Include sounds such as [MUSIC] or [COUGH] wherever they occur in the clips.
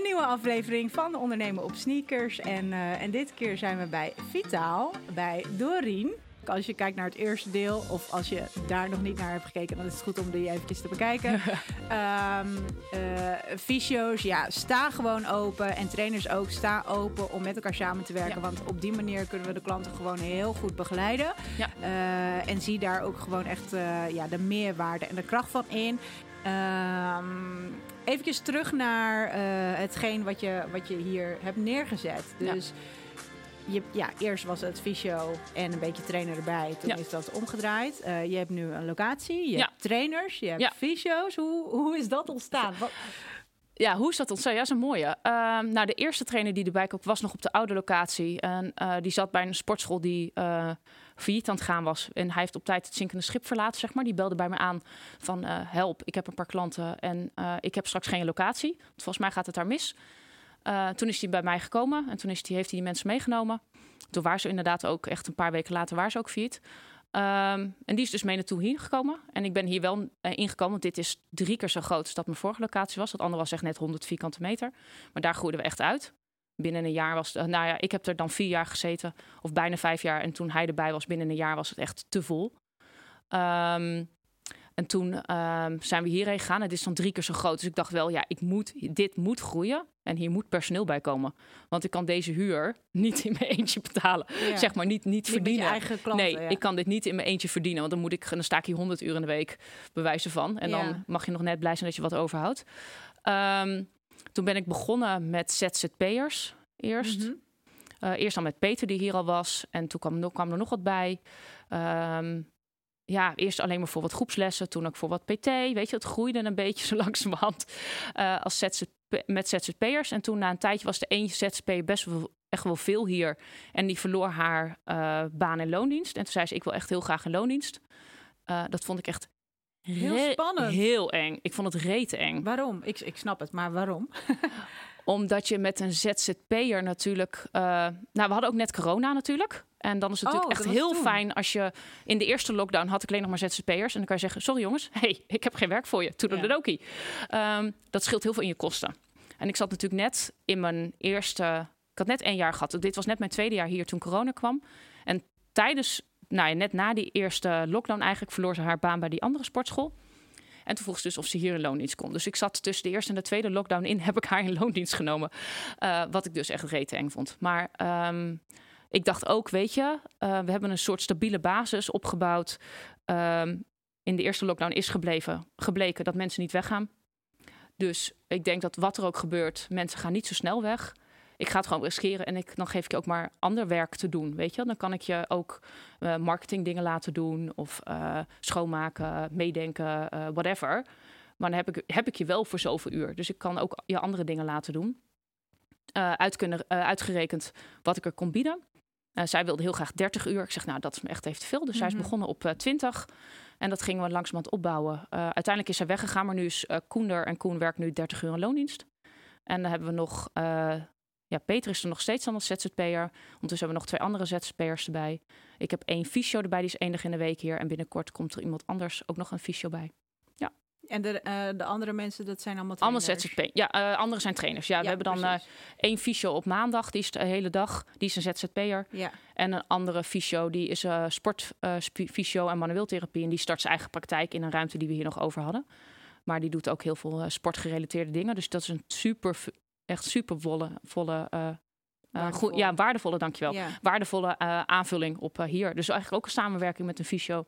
Een nieuwe aflevering van Ondernemen op Sneakers. En, uh, en dit keer zijn we bij Vitaal, bij Doreen. Als je kijkt naar het eerste deel, of als je daar nog niet naar hebt gekeken, dan is het goed om die eventjes te bekijken. um, [LAUGHS] uh, fysio's, ja, sta gewoon open. En trainers ook, sta open om met elkaar samen te werken. Want op die manier kunnen we de klanten gewoon heel goed begeleiden. Ja. Uh, en zie daar ook gewoon echt ja, de meerwaarde en de kracht van in. Um, even terug naar uh, hetgeen wat je, wat je hier hebt neergezet. Dus ja. Je, ja, eerst was het fysio en een beetje trainer erbij. Toen ja. is dat omgedraaid. Uh, je hebt nu een locatie, je ja. hebt trainers, je hebt fysio's. Hoe, hoe is dat ontstaan? Wat... Ja, hoe is dat ontstaan? Ja, dat is een mooie. Uh, nou, de eerste trainer die erbij kwam was nog op de oude locatie. En uh, die zat bij een sportschool die failliet aan het gaan was. En hij heeft op tijd het zinkende schip verlaten, zeg maar. Die belde bij me aan van help, ik heb een paar klanten en ik heb straks geen locatie. Want volgens mij gaat het daar mis. toen is hij bij mij gekomen en toen is die, heeft hij die mensen meegenomen. Toen waren ze inderdaad ook echt een paar weken later waren ze ook failliet. Um, en die is dus mee naartoe hier gekomen. En ik ben hier wel ingekomen, want dit is drie keer zo groot als dat mijn vorige locatie was. Dat andere was echt net 100 vierkante meter. Maar daar groeiden we echt uit. Binnen een jaar was nou ja, ik heb er dan vier jaar gezeten, of bijna vijf jaar. En toen hij erbij was, binnen een jaar was het echt te vol. Um, en toen um, zijn we hierheen gegaan. Het is dan drie keer zo groot. Dus ik dacht wel, ja, ik moet, dit moet groeien. En hier moet personeel bij komen. Want ik kan deze huur [LAUGHS] niet in mijn eentje betalen. Ja. Zeg maar niet, niet, niet verdienen. eigen klanten, nee, ja. ik kan dit niet in mijn eentje verdienen. Want dan, moet ik, dan sta ik hier 100 uur in de week bewijzen van. En ja. dan mag je nog net blij zijn dat je wat overhoudt. Um, toen ben ik begonnen met ZZP'ers eerst. Mm -hmm. uh, eerst dan met Peter, die hier al was. En toen kwam, kwam er nog wat bij. Um, ja, eerst alleen maar voor wat groepslessen, toen ook voor wat PT. Weet je, het groeide een beetje [LAUGHS] zo langzamerhand uh, als ZZP, met ZZP'ers. En toen na een tijdje was de eentje ZZP best wel echt wel veel hier. En die verloor haar uh, baan en loondienst. En toen zei ze, ik wil echt heel graag een loondienst. Uh, dat vond ik echt heel spannend. Heel eng. Ik vond het rete eng. Waarom? Ik, ik snap het, maar waarom? [LAUGHS] Omdat je met een ZZP'er natuurlijk... Uh, nou, we hadden ook net corona natuurlijk. En dan is het natuurlijk oh, echt heel fijn als je... In de eerste lockdown had ik alleen nog maar ZZP'ers. En dan kan je zeggen, sorry jongens, hey, ik heb geen werk voor je. Toedeledokie. Ja. Um, dat scheelt heel veel in je kosten. En ik zat natuurlijk net in mijn eerste... Ik had net één jaar gehad. Dit was net mijn tweede jaar hier toen corona kwam. En tijdens, nou net na die eerste lockdown eigenlijk... verloor ze haar baan bij die andere sportschool. En toen vroeg ze dus of ze hier in loondienst kon. Dus ik zat tussen de eerste en de tweede lockdown in, [LAUGHS] heb ik haar in loondienst genomen. Uh, wat ik dus echt rete eng vond. Maar um, ik dacht ook, weet je, uh, we hebben een soort stabiele basis opgebouwd. Um, in de eerste lockdown is gebleven, gebleken dat mensen niet weggaan. Dus ik denk dat wat er ook gebeurt, mensen gaan niet zo snel weg ik ga het gewoon riskeren en ik, dan geef ik je ook maar ander werk te doen. Weet je, dan kan ik je ook uh, marketingdingen laten doen of uh, schoonmaken, meedenken, uh, whatever. Maar dan heb ik, heb ik je wel voor zoveel uur. Dus ik kan ook je andere dingen laten doen. uit kunnen, uitgerekend wat ik er kon bieden. zij wilde heel graag 30 uur. Ik zeg, nou, dat is me echt even te veel. Dus mm -hmm. zij is begonnen op 20. En dat gingen we langzamerhand opbouwen. uiteindelijk is zij weggegaan, maar nu is Koender en Koen werkt nu 30 uur in loondienst. En dan hebben we nog ja, Peter is er nog steeds dan als ZZP'er. Ondertussen hebben we nog twee andere ZZP'ers erbij. Ik heb één fysio erbij, die is één dag in de week hier. En binnenkort komt er iemand anders ook nog een fysio bij. Ja. En de, uh, de andere mensen, dat zijn allemaal trainers? Allemaal ZZP. Ja, uh, andere zijn trainers. Ja, ja we hebben dan uh, één fysio op maandag, die is de hele dag. Die is een ZZP'er. Ja. En een andere fysio, die is sportfysio en manueeltherapie. En die start zijn eigen praktijk in een ruimte die we hier nog over hadden. Maar die doet ook heel veel sportgerelateerde dingen. Dus dat is een super echt super volle, volle uh, uh, goed, ja, waardevolle, dankjewel. Ja. Waardevolle uh, aanvulling op hier. Dus eigenlijk ook een samenwerking met een fysio.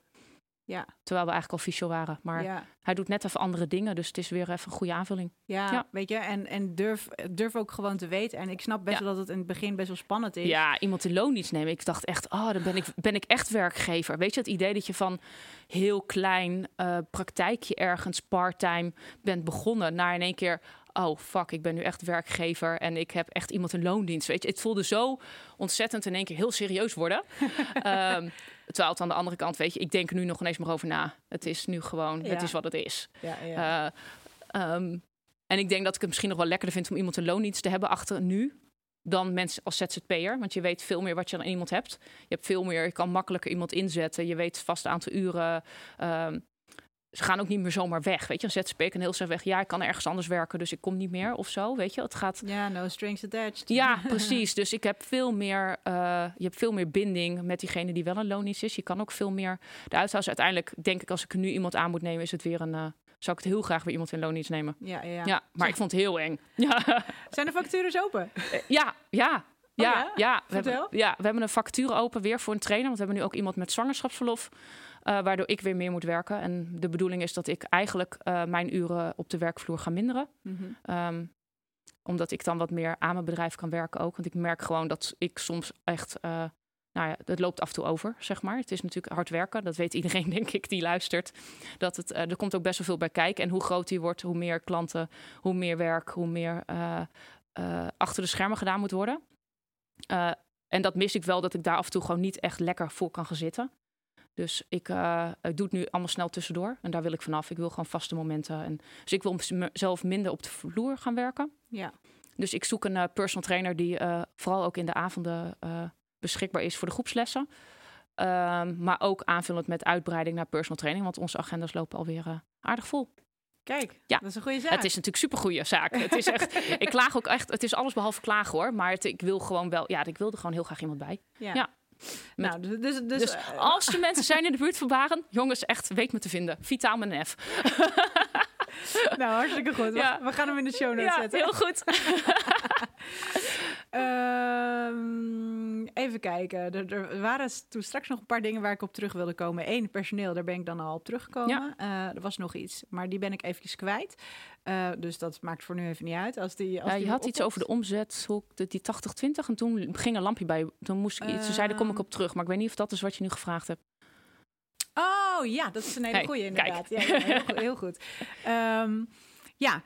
Ja. Terwijl we eigenlijk al fysio waren. Maar ja. hij doet net even andere dingen. Dus het is weer even een goede aanvulling. Ja, ja. weet je. En, en durf, durf ook gewoon te weten. En ik snap best wel dat het in het begin best wel spannend is. Ja, iemand in loondienst nemen. Ik dacht echt, oh, dan ben ik, ben ik echt werkgever. Weet je, het idee dat je van heel klein uh, praktijkje ergens part-time bent begonnen... naar in één keer oh fuck, ik ben nu echt werkgever en ik heb echt iemand een loondienst. Weet je, het voelde zo ontzettend in één keer heel serieus worden. um, [LAUGHS] terwijl het aan de andere kant, weet je, ik denk er nu nog ineens maar over na. Het is nu gewoon, ja. het is wat het is. Ja, ja. Uh, um, en ik denk dat ik het misschien nog wel lekkerder vind om iemand een loondienst te hebben achter nu dan mensen als ZZP'er. Want je weet veel meer wat je aan iemand hebt. Je hebt veel meer, je kan makkelijker iemand inzetten. Je weet vast aantal uren. Um, ze gaan ook niet meer zomaar weg. Weet je, een ZZP kan heel snel weg. Ja, ik kan ergens anders werken, dus ik kom niet meer of zo. Weet je, het gaat. Ja, no strings attached. Ja, [LAUGHS] precies. Dus ik heb veel meer, uh, je hebt veel meer binding met diegene die wel een loondienst is. Je kan ook veel meer de uithouden. Uiteindelijk denk ik, als ik nu iemand aan moet nemen, is het weer een. Uh, zou ik het heel graag weer iemand in loondienst nemen. Ja, ja. ja maar ik vond het heel eng. [LAUGHS] Ja. Zijn de vacatures open? ja, ja. Ja, oh ja? ja, we hebben, ja, we hebben een vacature open weer voor een trainer. Want we hebben nu ook iemand met zwangerschapsverlof. Uh, waardoor ik weer meer moet werken. En de bedoeling is dat ik eigenlijk uh, mijn uren op de werkvloer ga minderen. Mm -hmm. um, omdat ik dan wat meer aan mijn bedrijf kan werken ook. Want ik merk gewoon dat ik soms echt. Uh, nou ja, het loopt af en toe over, zeg maar. Het is natuurlijk hard werken. Dat weet [LAUGHS] iedereen, denk ik, die luistert. Dat het, er komt ook best wel veel bij kijken. En hoe groot die wordt, hoe meer klanten, hoe meer werk, hoe meer achter de schermen gedaan moet worden. en dat mis ik wel, dat ik daar af en toe gewoon niet echt lekker voor kan gaan zitten. Dus ik, uh, ik doe het nu allemaal snel tussendoor. En daar wil ik vanaf. Ik wil gewoon vaste momenten. En, dus ik wil mezelf minder op de vloer gaan werken. Ja. Dus ik zoek een uh, personal trainer die uh, vooral ook in de avonden beschikbaar is voor de groepslessen. Um, maar ook aanvullend met uitbreiding naar personal training. Want onze agendas lopen alweer aardig vol. Kijk, ja. dat is een goede zaak. Het is natuurlijk super goede zaak. het is echt, [LAUGHS] ik klaag ook echt. Het is alles behalve klagen hoor. Maar het, ik wil gewoon wel. Ja, ik wilde gewoon heel graag iemand bij. Ja. ja. Nou, dus, dus, dus, dus uh, als er [LAUGHS] mensen zijn in de buurt van Baren, jongens, echt weet me te vinden. Vitaal een F. nou, hartstikke goed. Ja. We, gaan hem in de show notes ja, zetten. heel goed. [LAUGHS] um, even kijken. Er, er, waren toen straks nog een paar dingen waar ik op terug wilde komen. Eén, personeel, daar ben ik dan al op teruggekomen. Ja. Uh, er was nog iets, maar die ben ik eventjes kwijt. Uh, dus dat maakt voor nu even niet uit. Als die, als ja, die je had iets over de omzet, die 80-20. En toen ging een lampje bij. Toen moest ik iets. Ze zeiden, kom ik op terug. Maar ik weet niet of dat is wat je nu gevraagd hebt. Oh ja, dat is een hele hey, goede inderdaad. Ja, ja, heel, goed, heel goed. Um, ja,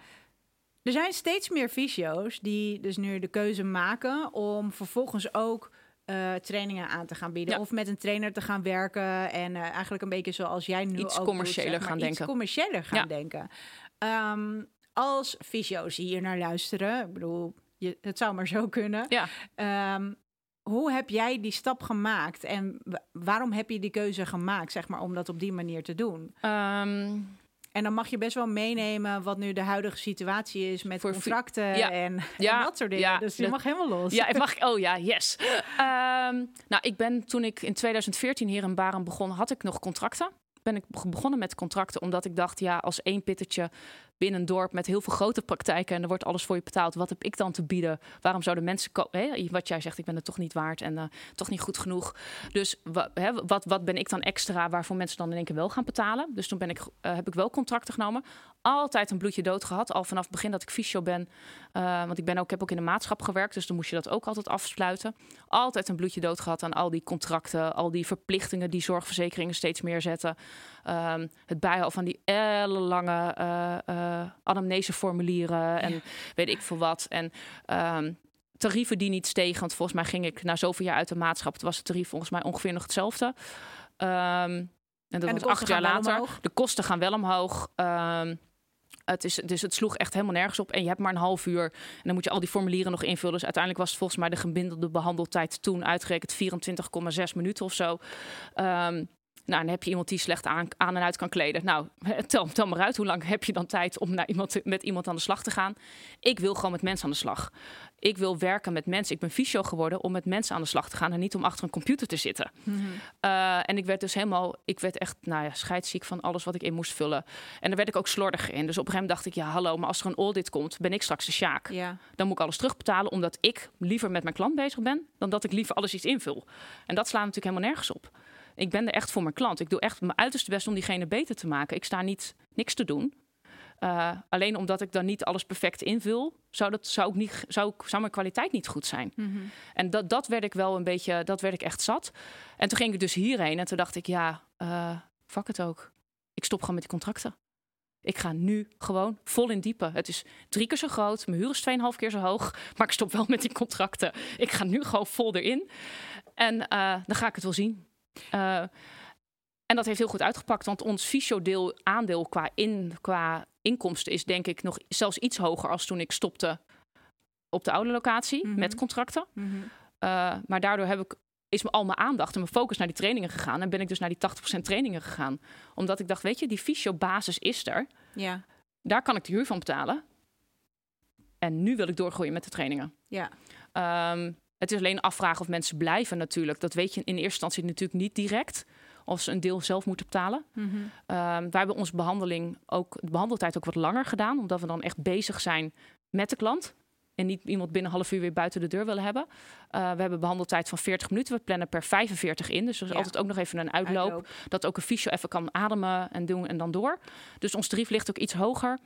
er zijn steeds meer fysio's die dus nu de keuze maken om vervolgens ook uh, trainingen aan te gaan bieden. Ja. Of met een trainer te gaan werken. En uh, eigenlijk een beetje zoals jij nu iets ook commerciëler doet, zeg gaan maar, denken. Iets commerciëler gaan ja. denken. Um, als fysio's hier naar luisteren, ik bedoel, je, het zou maar zo kunnen. Ja. Um, hoe heb jij die stap gemaakt en waarom heb je die keuze gemaakt, zeg maar, om dat op die manier te doen? Um, en dan mag je best wel meenemen wat nu de huidige situatie is met contracten ja. En, ja. en, dat soort dingen. Ja. Dus je mag helemaal los. Ja, ik mag. [LAUGHS] Oh ja, yes. um, nou, ik ben toen ik in 2014 hier in Baren begon, had ik nog contracten. Ben ik begonnen met contracten omdat ik dacht, ja, als één pittetje binnen een dorp met heel veel grote praktijken en er wordt alles voor je betaald. Wat heb ik dan te bieden? Waarom zouden mensen komen? Wat jij zegt, ik ben het toch niet waard en uh, toch niet goed genoeg. Dus wat, wat ben ik dan extra waarvoor mensen dan in één keer wel gaan betalen? Dus toen ben ik, uh, heb ik wel contracten genomen. Altijd een bloedje dood gehad. Al vanaf het begin dat ik fysio ben. Uh, want ik ben ook, heb ook in de maatschap gewerkt. Dus dan moest je dat ook altijd afsluiten. Altijd een bloedje dood gehad aan al die contracten. Al die verplichtingen die zorgverzekeringen steeds meer zetten. Um, het bijhouden van die ellenlange uh, anamneseformulieren en ja. weet ik veel wat. En um, tarieven die niet stegen. Want volgens mij ging ik na zoveel jaar uit de maatschap. Het was het tarief volgens mij ongeveer nog hetzelfde. Um, en dat en was acht jaar later. De kosten gaan wel omhoog. Um, het is, dus het sloeg echt helemaal nergens op. En je hebt maar een half uur. En dan moet je al die formulieren nog invullen. Dus uiteindelijk was het volgens mij de gemiddelde behandeltijd toen uitgerekend 24,6 minuten of zo. Um, nou, dan heb je iemand die slecht aan, en uit kan kleden. Nou, [LAUGHS] tel, maar uit, hoe lang heb je dan tijd om iemand, met iemand aan de slag te gaan? Ik wil gewoon met mensen aan de slag. Ik wil werken met mensen. Ik ben fysio geworden om met mensen aan de slag te gaan en niet om achter een computer te zitten. Mm -hmm. uh, en ik werd dus helemaal, ik werd echt, nou ja, scheidsziek van alles wat ik in moest vullen. En daar werd ik ook slordig in. Dus op een gegeven moment dacht ik, ja, hallo, maar als er een audit komt, ben ik straks de sjaak. Ja. Dan moet ik alles terugbetalen, omdat ik liever met mijn klant bezig ben, dan dat ik liever alles iets invul. En dat slaat natuurlijk helemaal nergens op. Ik ben er echt voor mijn klant. Ik doe echt mijn uiterste best om diegene beter te maken. Ik sta niet niks te doen. Uh, alleen omdat ik dan niet alles perfect invul, zou, dat, zou, ik niet, zou, zou mijn kwaliteit niet goed zijn. Mm -hmm. En dat, dat werd ik wel een beetje, dat werd ik echt zat. En toen ging ik dus hierheen en toen dacht ik, ja, uh, fuck het ook. Ik stop gewoon met die contracten. Ik ga nu gewoon vol in diepe. Het is drie keer zo groot, mijn huur is 2,5 keer zo hoog, maar ik stop wel met die contracten. Ik ga nu gewoon vol erin. En uh, dan ga ik het wel zien. Uh, en dat heeft heel goed uitgepakt, want ons fysio-deel aandeel qua, in, qua inkomsten is denk ik nog zelfs iets hoger als toen ik stopte op de oude locatie Mhm. met contracten. Mhm. Uh, maar daardoor heb ik is al mijn aandacht en mijn focus naar die trainingen gegaan. En ben ik dus naar die 80% trainingen gegaan. Omdat ik dacht, weet je, die fysio-basis is er. Ja. Daar kan ik de huur van betalen. En nu wil ik doorgroeien met de trainingen. Ja. Ehm, het is alleen afvragen of mensen blijven natuurlijk. Dat weet je in eerste instantie natuurlijk niet direct. Of ze een deel zelf moeten betalen. Ehm, wij hebben onze behandeling ook, de behandeltijd ook wat langer gedaan. Omdat we dan echt bezig zijn met de klant. En niet iemand binnen een half uur weer buiten de deur willen hebben. Uh, we hebben behandeltijd van 40 minuten. We plannen per 45 in. Dus er is Ja. altijd ook nog even een uitloop, Uitloop. Dat ook een fysio even kan ademen en doen en dan door. Dus ons tarief ligt ook iets hoger.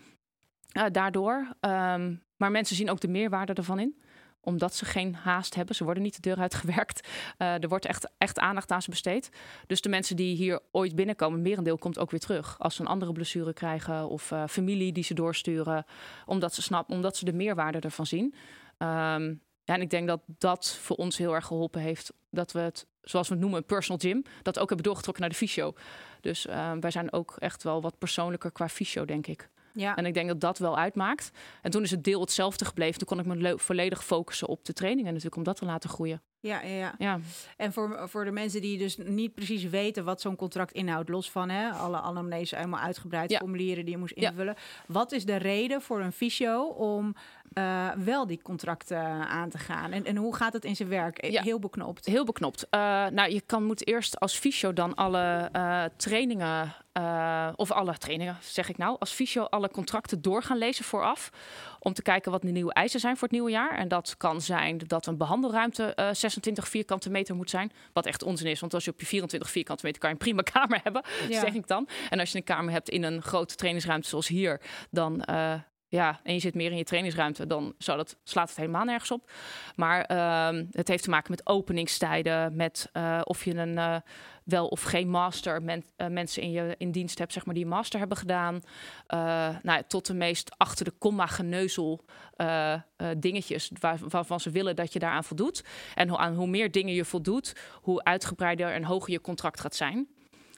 eh, daardoor. Ehm, maar mensen zien ook de meerwaarde ervan in omdat ze geen haast hebben. Ze worden niet de deur uitgewerkt. [LAUGHS] Eh, er wordt echt, echt aandacht aan ze besteed. Dus de mensen die hier ooit binnenkomen, merendeel komt ook weer terug. Als ze een andere blessure krijgen of eh, familie die ze doorsturen. Omdat ze snappen, omdat ze de meerwaarde ervan zien. Ehm, ja, en ik denk dat dat voor ons heel erg geholpen heeft. Dat we het, zoals we het noemen, een personal gym, dat ook hebben doorgetrokken naar de fysio. Dus ehm, wij zijn ook echt wel wat persoonlijker qua fysio, denk ik. Ja. En ik denk dat dat wel uitmaakt. En toen is het deel hetzelfde gebleven. Toen kon ik me le- volledig focussen op de trainingen natuurlijk om dat te laten groeien. Ja, ja, ja. Ja, En voor, voor de mensen die dus niet precies weten wat zo'n contract inhoudt, los van hè, alle anamnese helemaal uitgebreid, Ja. formulieren die je moest Ja. invullen. Wat is de reden voor een fysio om eh, wel die contracten aan te gaan? En, en hoe gaat het in zijn werk? Eh. Heel beknopt. heel beknopt. Eh, nou, je kan, moet eerst als fysio dan alle eh, trainingen, eh, of alle trainingen zeg ik nou, als fysio alle contracten door gaan lezen vooraf. Om te kijken wat de nieuwe eisen zijn voor het nieuwe jaar. En dat kan zijn dat een behandelruimte eh 26 vierkante meter moet zijn. Wat echt onzin is, want als je op je 24 vierkante meter kan je een prima [LAUGHS] kamer hebben, Ja. zeg ik dan. En als je een kamer hebt in een grote trainingsruimte zoals hier, dan... eh, ja, en je zit meer in je trainingsruimte, dan zou dat, slaat het helemaal nergens op. Maar ehm, het heeft te maken met openingstijden, met eh, of je een eh, wel of geen master eh, mensen in je in dienst hebt, zeg maar, die een master hebben gedaan. Eh, nou, tot de meest achter de komma geneuzel eh, dingetjes waar, waarvan ze willen dat je daaraan voldoet. En hoe, aan hoe meer dingen je voldoet, hoe uitgebreider en hoger je contract gaat zijn.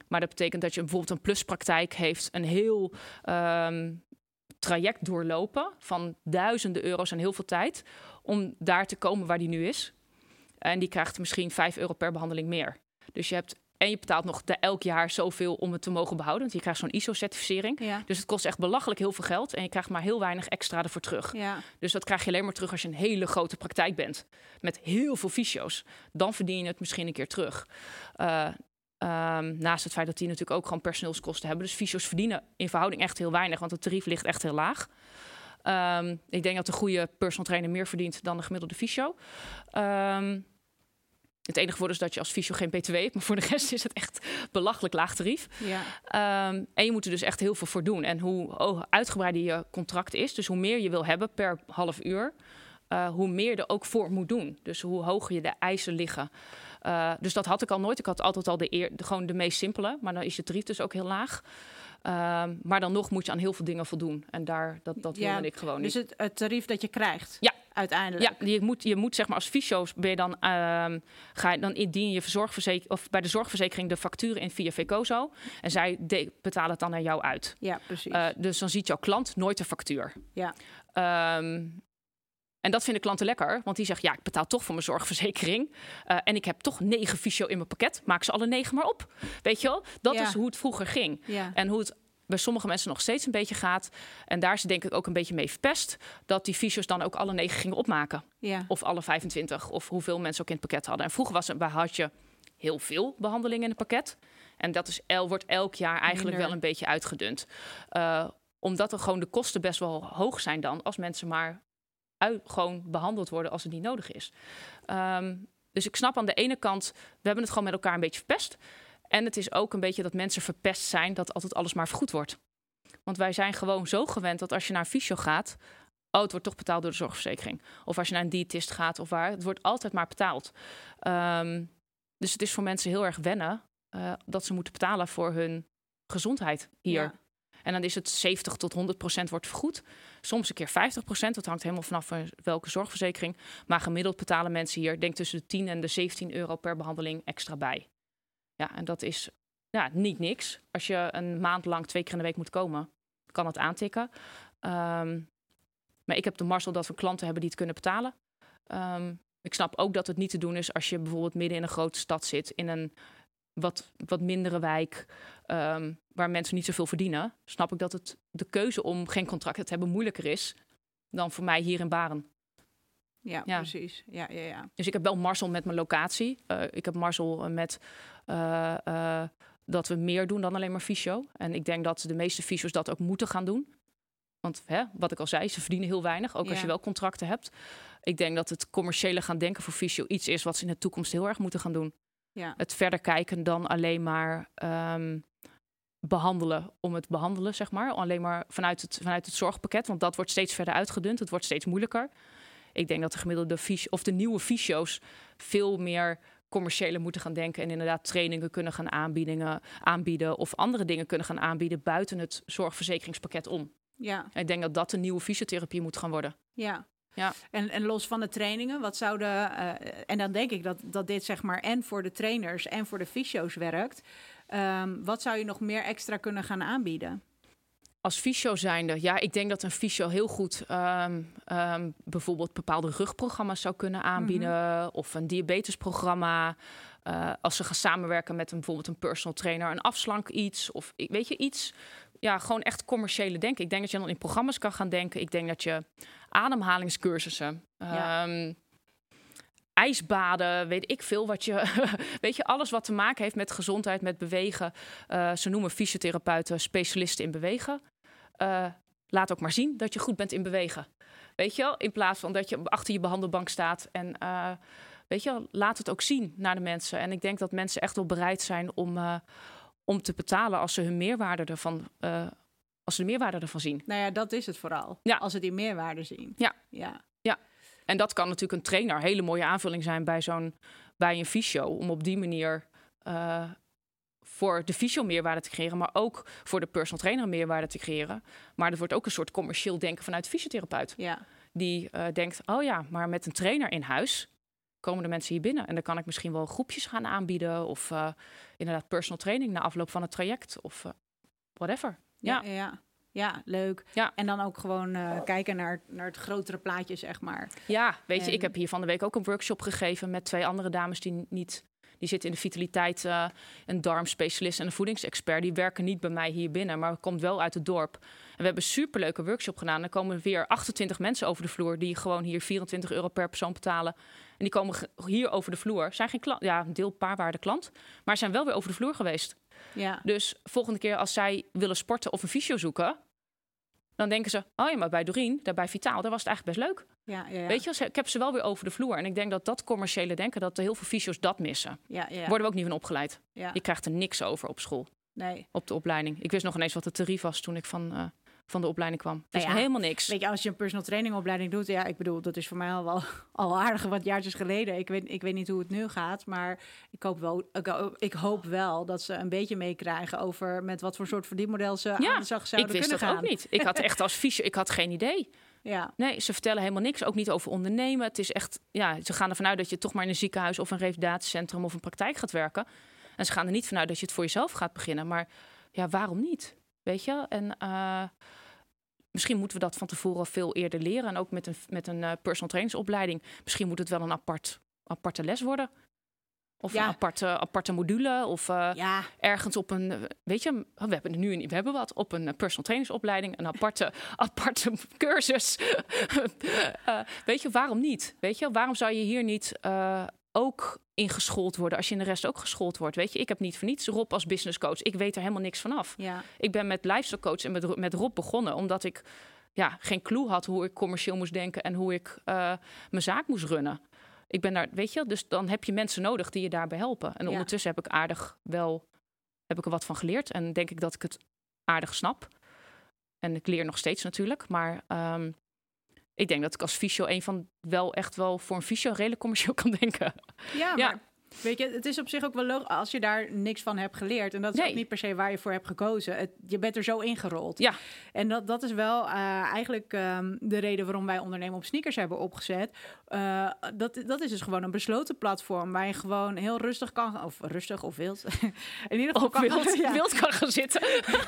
Maar dat betekent dat je bijvoorbeeld een pluspraktijk heeft, een heel ehm, traject doorlopen van duizenden euro's en heel veel tijd om daar te komen waar die nu is. En die krijgt misschien 5 euro per behandeling meer. Dus je hebt en je betaalt nog de, elk jaar zoveel om het te mogen behouden. Want je krijgt zo'n ISO-certificering. Ja. Dus het kost echt belachelijk heel veel geld. En je krijgt maar heel weinig extra ervoor terug. Ja. Dus dat krijg je alleen maar terug als je een hele grote praktijk bent. Met heel veel fysio's. Dan verdien je het misschien een keer terug. Eh, ehm, naast het feit dat die natuurlijk ook gewoon personeelskosten hebben. Dus fysio's verdienen in verhouding echt heel weinig. Want het tarief ligt echt heel laag. Ehm, ik denk dat de goede personal trainer meer verdient dan de gemiddelde fysio. Ehm, het enige voordeel is dat je als fysio geen btw hebt. Maar voor de rest [LAUGHS] is het echt belachelijk laag tarief. Ja. Ehm, en je moet er dus echt heel veel voor doen. En hoe oh, uitgebreider je contract is, dus hoe meer je wil hebben per half uur, eh, hoe meer er ook voor moet doen. Dus hoe hoger je de eisen liggen. Eh, dus dat had ik al nooit. Ik had altijd al de, eer, de, gewoon de meest simpele, maar dan is je tarief dus ook heel laag. Ehm, maar dan nog moet je aan heel veel dingen voldoen. En daar, dat, dat Ja, wilde ik gewoon Dus niet. het, het tarief dat je krijgt, Ja. Uiteindelijk. Ja, je moet, je moet zeg maar als fysio's ben je dan, ehm, ga je, dan indien je zorgverzekering of bij de zorgverzekering de facturen in via Vecozo. En zij de- betalen het dan naar jou uit. Ja, precies. Eh, dus dan ziet jouw klant nooit de factuur. ja. Ehm, en dat vinden klanten lekker, want die zeggen: ja, ik betaal toch voor mijn zorgverzekering. Eh, en ik heb toch negen fysio in mijn pakket. Maak ze alle negen maar op. Weet je wel? Dat Ja. is hoe het vroeger ging. ja. En hoe het bij sommige mensen nog steeds een beetje gaat. En daar is denk ik ook een beetje mee verpest. Dat die fysio's dan ook alle negen gingen opmaken. ja. Of alle 25. Of hoeveel mensen ook in het pakket hadden. En vroeger was het, waar had je heel veel behandelingen in het pakket. En dat is, el, wordt elk jaar eigenlijk Minder. wel een beetje uitgedund. Eh, omdat er gewoon de kosten best wel hoog zijn dan. Als mensen maar uit, gewoon behandeld worden als het niet nodig is. Ehm, dus ik snap aan de ene kant, we hebben het gewoon met elkaar een beetje verpest. En het is ook een beetje dat mensen verpest zijn dat altijd alles maar vergoed wordt. Want wij zijn gewoon zo gewend dat als je naar een fysio gaat, oh, het wordt toch betaald door de zorgverzekering. Of als je naar een diëtist gaat of waar, het wordt altijd maar betaald. Ehm, dus het is voor mensen heel erg wennen eh, dat ze moeten betalen voor hun gezondheid hier. Ja. En dan is het 70 tot 100 procent wordt vergoed. Soms een keer 50 procent. Dat hangt helemaal vanaf van welke zorgverzekering. Maar gemiddeld betalen mensen hier, denk tussen de 10 en de 17 euro per behandeling extra bij. Ja, en dat is ja, niet niks. Als je een maand lang twee keer in de week moet komen, kan het aantikken. Ehm, maar ik heb de mazzel dat we klanten hebben die het kunnen betalen. Ehm, ik snap ook dat het niet te doen is als je bijvoorbeeld midden in een grote stad zit, in een wat, wat mindere wijk, ehm, waar mensen niet zoveel verdienen. Snap ik dat het de keuze om geen contract te hebben moeilijker is dan voor mij hier in Baren. Ja, precies. Ja, ja, ja. Dus ik heb wel Marcel met mijn locatie. Uh, ik heb Marcel met uh, dat we meer doen dan alleen maar fysio. En ik denk dat de meeste fysio's dat ook moeten gaan doen. Want hè, wat ik al zei, ze verdienen heel weinig, ook als je wel contracten hebt. Ik denk dat het commerciële gaan denken voor fysio iets is wat ze in de toekomst heel erg moeten gaan doen. Ja. Het verder kijken dan alleen maar um, behandelen om het behandelen, zeg maar. Alleen maar vanuit het, vanuit het zorgpakket, want dat wordt steeds verder uitgedund. Het wordt steeds moeilijker. Ik denk dat de gemiddelde of de nieuwe fysio's veel meer commerciële moeten gaan denken en inderdaad trainingen kunnen gaan aanbieden, aanbieden of andere dingen kunnen gaan aanbieden buiten het zorgverzekeringspakket om. Ja. ik denk dat dat de nieuwe fysiotherapie moet gaan worden. Ja. Ja. En, en los van de trainingen, wat zouden. Uh, en dan denk ik dat, dat dit zeg maar en voor de trainers en voor de fysio's werkt. Um, wat zou je nog meer extra kunnen gaan aanbieden? Als fysio zijnde, ja, ik denk dat een fysio heel goed um, um, bijvoorbeeld bepaalde rugprogramma's zou kunnen aanbieden. Mhm. Of een diabetesprogramma. Uh, als ze gaan samenwerken met een, bijvoorbeeld een personal trainer, een afslank iets. Of weet je, iets. Ja, gewoon echt commerciële denken. Ik denk dat je dan in programma's kan gaan denken. Ik denk dat je ademhalingscursussen. Ja. Um, ijsbaden, weet ik veel wat je. [LAUGHS] weet je, alles wat te maken heeft met gezondheid, met bewegen. Uh, ze noemen fysiotherapeuten specialisten in bewegen. Uh, laat ook maar zien dat je goed bent in bewegen. Weet je wel, in plaats van dat je achter je behandelbank staat en. Uh, weet je, laat het ook zien naar de mensen. En ik denk dat mensen echt wel bereid zijn om, om te betalen als ze hun meerwaarde ervan, als ze de meerwaarde ervan zien. Nou ja, dat is het vooral. Ja. Als ze die meerwaarde zien. Ja. ja. ja. En dat kan natuurlijk een trainer een hele mooie aanvulling zijn bij zo'n bij een fysio. Om op die manier voor de fysio meerwaarde te creëren, maar ook voor de personal trainer meerwaarde te creëren. Maar er wordt ook een soort commercieel denken vanuit de fysiotherapeut. Ja. Die uh, denkt, oh ja, maar met een trainer in huis komen de mensen hier binnen. En dan kan ik misschien wel groepjes gaan aanbieden. Of uh, inderdaad personal training na afloop van het traject. Of whatever. ja. ja. ja. Ja, leuk. Ja. En dan ook gewoon uh, kijken naar, naar het grotere plaatje, zeg maar. Ja, weet je, ik heb hier van de week ook een workshop gegeven met twee andere dames die niet. Die zitten in de vitaliteit, uh, een darmspecialist en een voedingsexpert. Die werken niet bij mij hier binnen, maar komt wel uit het dorp. En we hebben een superleuke workshop gedaan. Er komen weer 28 mensen over de vloer die gewoon hier 24 euro per persoon betalen. En die komen hier over de vloer. Zijn geen klant, ja, een deel paarwaarde klant, maar zijn wel weer over de vloer geweest. Ja. Dus volgende keer als zij willen sporten of een fysio zoeken, dan denken ze, oh ja, maar bij Doreen, daar bij Vitaal, daar was het eigenlijk best leuk. Ja, ja, ja. Weet je, ik heb ze wel weer over de vloer. En ik denk dat dat commerciële denken, dat heel veel fysio's dat missen. Ja, ja. Worden we ook niet van opgeleid. Je krijgt er niks over op school. Nee. Op de opleiding. Ik wist nog ineens wat het tarief was toen ik van uh, van de opleiding kwam. Dus nou helemaal niks. Weet je, als je een personal training opleiding doet, ja, ik bedoel, dat is voor mij al wel [LAUGHS] al aardig wat jaartjes geleden. Ik weet, ik weet niet hoe het nu gaat, maar ik hoop wel, ik, hoop wel dat ze een beetje meekrijgen over met wat voor soort verdienmodel ze ja, aan de zouden kunnen gaan. Ik wist dat ook niet. Ik had [LAUGHS] echt als fysio, ik had geen idee. Ja. Nee, ze vertellen helemaal niks, ook niet over ondernemen. Het is echt, ja, ze gaan ervan uit dat je toch maar in een ziekenhuis of een revalidatiecentrum of een praktijk gaat werken. En ze gaan er niet vanuit dat je het voor jezelf gaat beginnen. Maar ja, waarom niet? Weet je? En uh, Misschien moeten we dat van tevoren veel eerder leren. En ook met een, met een uh, personal trainingsopleiding. Misschien moet het wel een apart, aparte les worden. Of een aparte, aparte module. Of uh, ja. ergens op een. Weet je, we hebben nu een, we hebben wat. Op een personal trainingsopleiding. Een aparte, [LAUGHS] aparte cursus. uh, [LAUGHS] weet je, waarom niet? Weet je, waarom zou je hier niet ook ingeschoold worden als je in de rest ook geschoold wordt. Weet je, ik heb niet voor niets Rob als business coach. Ik weet er helemaal niks vanaf. Ja. Ik ben met lifestyle coach en met, met Rob begonnen omdat ik ja, geen clue had hoe ik commercieel moest denken en hoe ik uh, mijn zaak moest runnen. Ik ben daar, weet je, dus dan heb je mensen nodig die je daarbij helpen. En ondertussen heb ik aardig wel, heb ik er wat van geleerd en denk ik dat ik het aardig snap. En ik leer nog steeds natuurlijk, maar um, ik denk dat ik als fysio een van wel echt wel voor een fysio redelijk commercieel kan denken. Ja, maar Weet je, het is op zich ook wel logisch als je daar niks van hebt geleerd. En dat is Nee. ook niet per se waar je voor hebt gekozen. Het, je bent er zo ingerold. Ja. En dat, dat is wel eh, eigenlijk ehm, de reden waarom wij ondernemen op sneakers hebben opgezet. Eh, dat, dat is dus gewoon een besloten platform waar je gewoon heel rustig kan, of rustig of wild, [LAUGHS] in ieder geval kan, wild, [LAUGHS] ja, wild kan gaan zitten.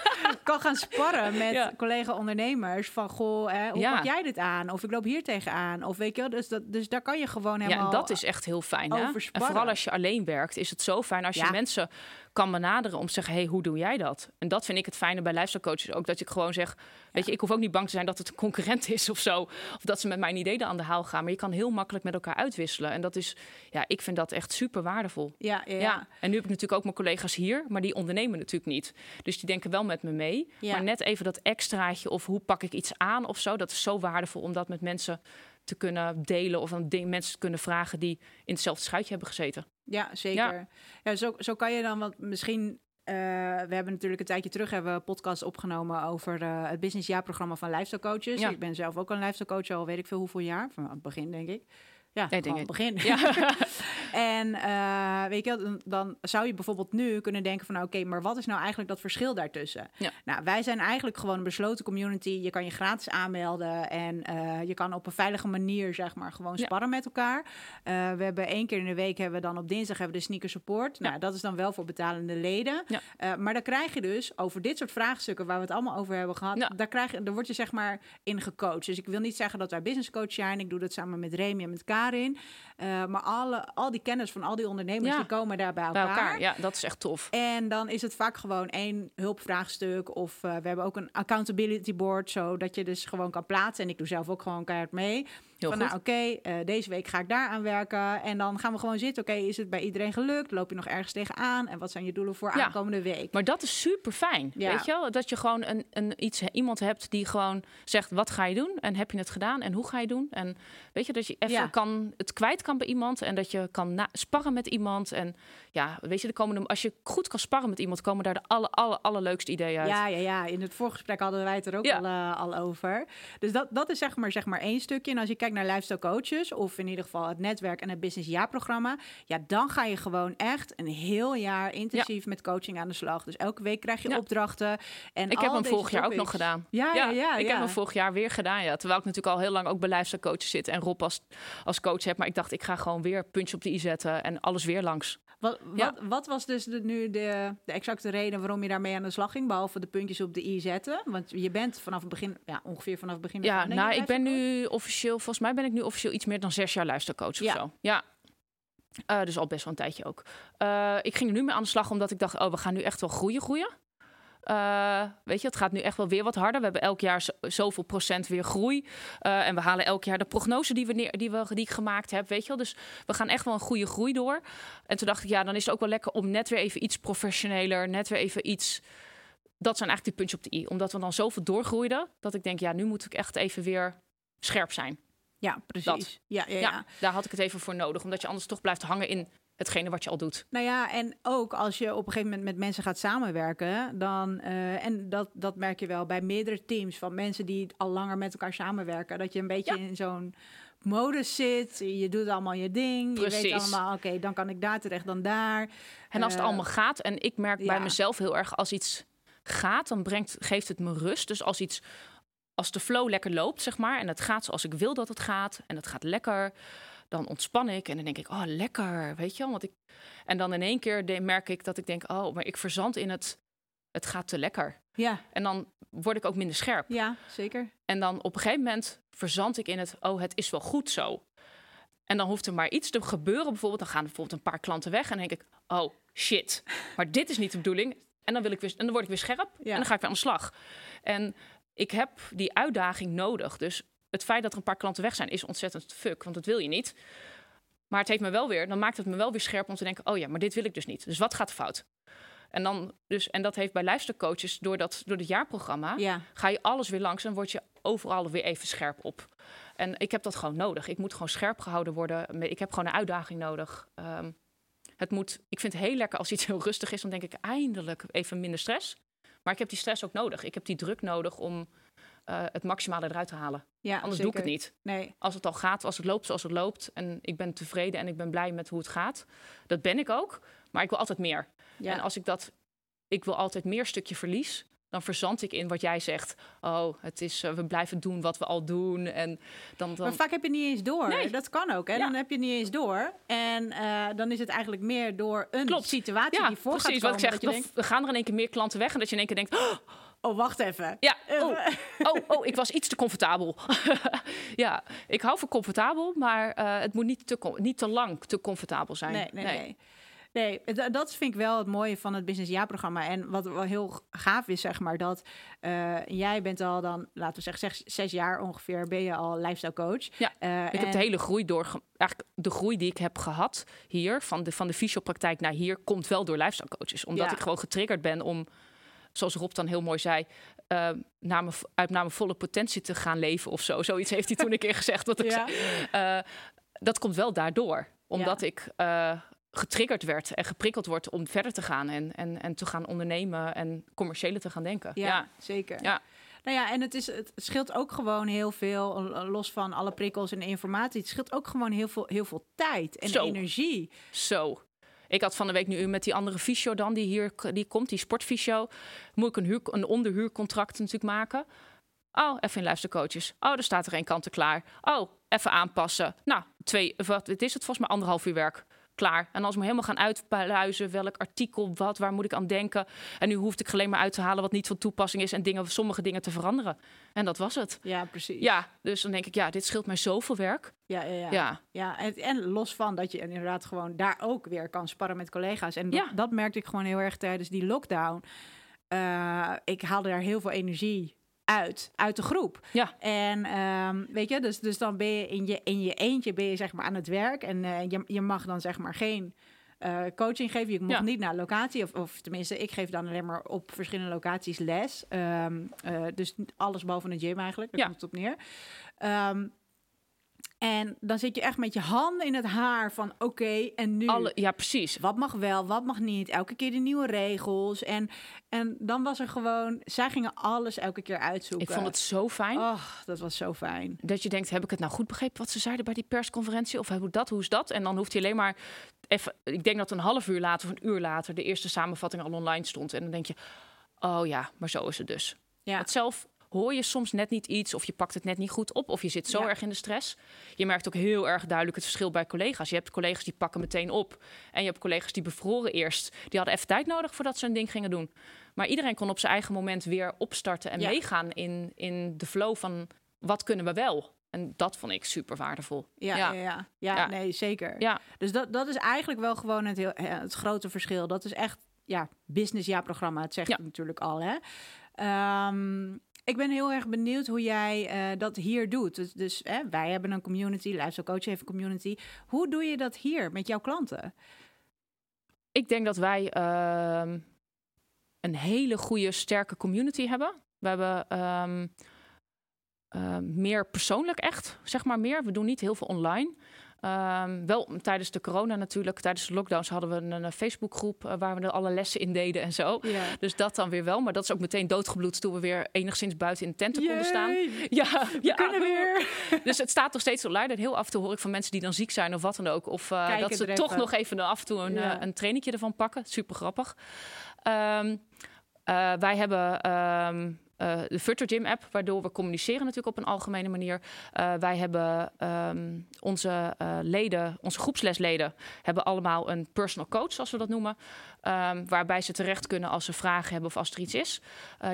[LAUGHS] kan gaan sparren met Ja. collega-ondernemers. Van, goh, hè, hoe Ja. pak jij dit aan? Of ik loop hier tegenaan. Of weet je wel, dus, dat, dus daar kan je gewoon helemaal... Ja, en dat is echt heel fijn. Hè? En vooral als je alleen werkt, is het zo fijn als je mensen kan benaderen om te zeggen: hey, hoe doe jij dat? En dat vind ik het fijne bij lifestyle coaches ook. Dat ik gewoon zeg: Weet je, ik hoef ook niet bang te zijn dat het een concurrent is of zo. Of dat ze met mijn ideeën aan de haal gaan. Maar je kan heel makkelijk met elkaar uitwisselen. En dat is, ja, ik vind dat echt super waardevol. Ja, ja, Ja. ja. en nu heb ik natuurlijk ook mijn collega's hier, maar die ondernemen natuurlijk niet. Dus die denken wel met me mee. Ja. Maar net even dat extraatje of hoe pak ik iets aan of zo, dat is zo waardevol om dat met mensen te kunnen delen of aan ding- mensen te kunnen vragen die in hetzelfde schuitje hebben gezeten. Ja, zeker. Ja. zo, zo kan je dan wat misschien. eh, we hebben natuurlijk een tijdje terug hebben we een podcast opgenomen over eh, het businessjaarprogramma van lifestyle coaches. Ja. Ik ben zelf ook een lifestyle coach al weet ik veel hoeveel jaar. Van het begin denk ik. Ja, Nee, denk het begin. Ja. [LAUGHS] [LAUGHS] en eh, weet je, dan, dan zou je bijvoorbeeld nu kunnen denken van, nou, oké, maar wat is nou eigenlijk dat verschil daartussen? Ja. Nou, wij zijn eigenlijk gewoon een besloten community. Je kan je gratis aanmelden en eh, je kan op een veilige manier, zeg maar, gewoon Ja. sparren met elkaar. Eh, we hebben één keer in de week hebben we dan op dinsdag hebben we de sneaker support. Nou, dat is dan wel voor betalende leden. Maar dan krijg je dus over dit soort vraagstukken waar we het allemaal over hebben gehad, daar, krijg je, daar word je zeg maar in gecoacht. Dus ik wil niet zeggen dat wij business coach zijn. Ik doe dat samen met Remy en met Karin. Maar alle, al die kennis van al die ondernemers, Ja. die komen daar bij Bij elkaar. elkaar. Ja, dat is echt tof. En dan is het vaak gewoon één hulpvraagstuk. Of eh, we hebben ook een accountability board, zodat je dus gewoon kan plaatsen. En ik doe zelf ook gewoon keihard mee. Heel van goed. nou, oké, eh, deze week ga ik daar aan werken. En dan gaan we gewoon zitten. Oké, is het bij iedereen gelukt? Loop je nog ergens tegenaan? En wat zijn je doelen voor Ja. aankomende week? Maar dat is super fijn. Ja. Weet je wel? Dat je gewoon een, een iets, iemand hebt die gewoon zegt: wat ga je doen? En heb je het gedaan? En hoe ga je doen? En weet je dat je even Ja. kan, het kwijt kan bij iemand. En dat je kan na- sparren met iemand. En ja, weet je, de- als je goed kan sparren met iemand, komen daar de alle, alle, allerleukste ideeën uit. Ja, ja, ja. In het voorgesprek hadden wij het er ook al, eh, al over. Dus dat, dat is zeg maar, zeg maar één stukje. En als je kijkt naar lifestyle coaches, of in ieder geval het netwerk en het business jaarprogramma, ja, dan ga je gewoon echt een heel jaar intensief met coaching aan de slag. Dus elke week krijg je Ja. opdrachten. En Ik heb hem vorig jaar ook nog gedaan. Ja, ja, ja. ik heb hem vorig jaar weer gedaan. Ja. Terwijl ik natuurlijk al heel lang ook bij lifestyle coaches zit en Rob als, als coach heb. Maar ik dacht, ik ga gewoon weer puntje op de i zetten en alles weer langs. Wat, wat, wat was dus de, nu de, de exacte reden waarom je daarmee aan de slag ging, behalve de puntjes op de i zetten? Want je bent vanaf het begin, ja, ongeveer vanaf het begin. Ja, nou, ik ben nu officieel, volgens mij ben ik nu officieel iets meer dan zes jaar luistercoach Ja. of zo. Ja. Eh, dus al best wel een tijdje ook. Eh, ik ging er nu mee aan de slag omdat ik dacht, oh, we gaan nu echt wel groeien, groeien. Eh, weet je, het gaat nu echt wel weer wat harder. We hebben elk jaar zo- zoveel procent weer groei. Eh, en we halen elk jaar de prognose die, we neer, die, we, die ik gemaakt heb, weet je wel. Dus we gaan echt wel een goede groei door. En toen dacht ik, ja, dan is het ook wel lekker om net weer even iets professioneler, net weer even iets... Dat zijn eigenlijk die puntjes op de i. Omdat we dan zoveel doorgroeiden, dat ik denk, ja, nu moet ik echt even weer scherp zijn. Ja, precies. Ja, Ja, ja. daar had ik het even voor nodig. Omdat je anders toch blijft hangen in hetgene wat je al doet. Nou ja, en ook als je op een gegeven moment met mensen gaat samenwerken, dan, eh, en dat, dat merk je wel bij meerdere teams van mensen die al langer met elkaar samenwerken, dat je een beetje in zo'n modus zit. Je doet allemaal je ding. Je weet Precies. allemaal, oké, dan kan ik daar terecht, dan daar. En als het Eh, allemaal gaat, en ik merk bij mezelf heel erg, als iets gaat, dan brengt, geeft het me rust. Dus als iets, als de flow lekker loopt, zeg maar, en het gaat zoals ik wil dat het gaat, en het gaat lekker, dan ontspan ik en dan denk ik, oh lekker, weet je wel. Want ik, en dan in één keer de- merk ik dat ik denk, oh, maar ik verzand in het, het gaat te lekker. Ja, En dan word ik ook minder scherp. ja, zeker. En dan op een gegeven moment verzand ik in het, oh, het is wel goed zo. En dan hoeft er maar iets te gebeuren. Bijvoorbeeld, dan gaan bijvoorbeeld een paar klanten weg. En dan denk ik, oh shit, maar dit is niet de bedoeling. En dan, wil ik weer, en dan word ik weer scherp. Ja. En dan ga ik weer aan de slag. En ik heb die uitdaging nodig. Dus het feit dat er een paar klanten weg zijn, is ontzettend fuck. Want dat wil je niet. Maar het heeft me wel weer, dan maakt het me wel weer scherp om te denken: oh ja, maar dit wil ik dus niet. Dus wat gaat fout? En, dan, dus, en dat heeft bij luistercoaches, door, dat, door het jaarprogramma, Ja, ga je alles weer langs en word je overal weer even scherp op. En ik heb dat gewoon nodig. Ik moet gewoon scherp gehouden worden. Ik heb gewoon een uitdaging nodig. Ehm, het moet, ik vind het heel lekker als iets heel rustig is. Dan denk ik eindelijk even minder stress. Maar ik heb die stress ook nodig. Ik heb die druk nodig om eh, het maximale eruit te halen. Ja, Anders doe ik het niet. Nee. Als het al gaat, als het loopt zoals het loopt. En ik ben tevreden en ik ben blij met hoe het gaat. Dat ben ik ook. Maar ik wil altijd meer. Ja. En als ik dat, ik wil altijd meer stukje verlies. Dan verzand ik in wat jij zegt. Oh, het is, eh, we blijven doen wat we al doen. En dan, dan Maar vaak heb je niet eens door. Nee. Dat kan ook. Hè? Ja. Dan heb je niet eens door. En eh, dan is het eigenlijk meer door een Klopt. situatie ja, die voor precies gaat wat ik komen. zeg. dat we gaan er in één keer meer klanten weg. En dat je in één keer denkt, oh, oh, wacht even. ja, oh, oh, oh, ik was iets te comfortabel. [LAUGHS] ja, ik hou van comfortabel, maar eh, het moet niet te, niet te lang te comfortabel zijn. Nee, nee, nee. Nee, d- dat vind ik wel het mooie van het Business Ja-programma. En wat wel heel gaaf is, zeg maar, dat eh, jij bent al dan, laten we zeggen, zes, zes jaar ongeveer, ben je al lifestyle coach. Ja, Eh, Ik heb de hele groei door, eigenlijk de groei die ik heb gehad hier, van de, van de fysiopraktijk naar hier, komt wel door lifestyle coaches. Omdat Ja. ik gewoon getriggerd ben om, zoals Rob dan heel mooi zei, eh, naar mijn, uit naar mijn volle potentie te gaan leven of zo. [LAUGHS] Zoiets heeft hij toen een keer gezegd. Wat ik Ja. zei. Eh, dat komt wel daardoor, omdat ik eh, getriggerd werd en geprikkeld word om verder te gaan en, en, en te gaan ondernemen en commerciële te gaan denken. Ja, zeker. Ja. Nou ja, en het, is, het scheelt ook gewoon heel veel, eh, los van alle prikkels en informatie. Het scheelt ook gewoon heel veel, heel veel tijd en Zo. energie. Zo. Ik had van de week nu met die andere fysio dan, die hier die komt, die sportfysio. Moet ik een, een onderhuurcontract natuurlijk maken. Oh, even in luistercoaches. Oh, er staat er één kant klaar. Oh, even aanpassen. Nou, twee, wat is het volgens mij anderhalf uur werk. Klaar. En als we helemaal gaan uitpluizen welk artikel, wat, waar moet ik aan denken. En nu hoefde ik alleen maar uit te halen wat niet van toepassing is en dingen, sommige dingen te veranderen. En dat was het. Ja, precies. Ja, dus dan denk ik, ja, dit scheelt mij zoveel werk. ja, ja. ja. Ja, Ja, en, en los van dat je inderdaad gewoon daar ook weer kan sparren met collega's. En dat, Ja. dat merkte ik gewoon heel erg tijdens die lockdown. Eh, ik haalde daar heel veel energie uit, uit de groep. ja, En ehm, weet je, dus, dus dan ben je in je, in je eentje ben je zeg maar aan het werk. En eh, je, je mag dan zeg maar geen eh, coaching geven. Je mag Ja. niet naar locatie. Of, of tenminste, ik geef dan alleen maar op verschillende locaties les. Ehm, eh, dus alles behalve een gym eigenlijk. Daar Ja. komt het op neer. Ehm, en dan zit je echt met je handen in het haar van oké, en nu... alle, ja, precies. Wat mag wel, wat mag niet. Elke keer de nieuwe regels. En, en dan was er gewoon... Zij gingen alles elke keer uitzoeken. Ik vond het zo fijn. Oh, dat was zo fijn. dat je denkt, heb ik het nou goed begrepen wat ze zeiden bij die persconferentie? Of hoe dat, hoe is dat? En dan hoeft hij alleen maar even, ik denk dat een half uur later of een uur later de eerste samenvatting al online stond. En dan denk je, oh ja, maar zo is het dus. Ja. Het zelf hoor je soms net niet iets of je pakt het net niet goed op of je zit zo Ja. erg in de stress. Je merkt ook heel erg duidelijk het verschil bij collega's. Je hebt collega's die pakken meteen op en je hebt collega's die bevroren eerst. Die hadden even tijd nodig voordat ze een ding gingen doen. Maar iedereen kon op zijn eigen moment weer opstarten en Ja. meegaan in, in de flow van wat kunnen we wel. En dat vond ik super waardevol. Ja, Ja. ja. Ja, nee, zeker. Ja, Dus dat, dat is eigenlijk wel gewoon het, heel, eh, het grote verschil. Dat is echt, ja, business ja-programma. Het zegt het natuurlijk al, hè. Ehm, ik ben heel erg benieuwd hoe jij eh, dat hier doet. Dus, dus wij hebben een community, Lifestyle Coach heeft een community. Hoe doe je dat hier met jouw klanten? ik denk dat wij ehm, een hele goede, sterke community hebben. We hebben ehm, eh, meer persoonlijk echt, zeg maar meer. We doen niet heel veel online. Ehm, wel tijdens de corona natuurlijk, tijdens de lockdowns hadden we een, een Facebookgroep eh, waar we alle lessen in deden en zo. Dus dat dan weer wel, maar dat is ook meteen doodgebloed toen we weer enigszins buiten in de tenten konden staan. [LAUGHS] Ja, We ja, kunnen weer. [LAUGHS] dus het staat nog steeds online. En heel af en toe hoor ik van mensen die dan ziek zijn of wat dan ook. Of eh, dat ze toch even. nog even af en toe een, eh, een trainingje ervan pakken. Super grappig. Ehm, eh, wij hebben ehm, eh, de Further Gym app, waardoor we communiceren natuurlijk op een algemene manier. Eh, wij hebben ehm, onze eh, leden, onze groepslesleden, hebben allemaal een personal coach, zoals we dat noemen. Ehm, waarbij ze terecht kunnen als ze vragen hebben of als er iets is.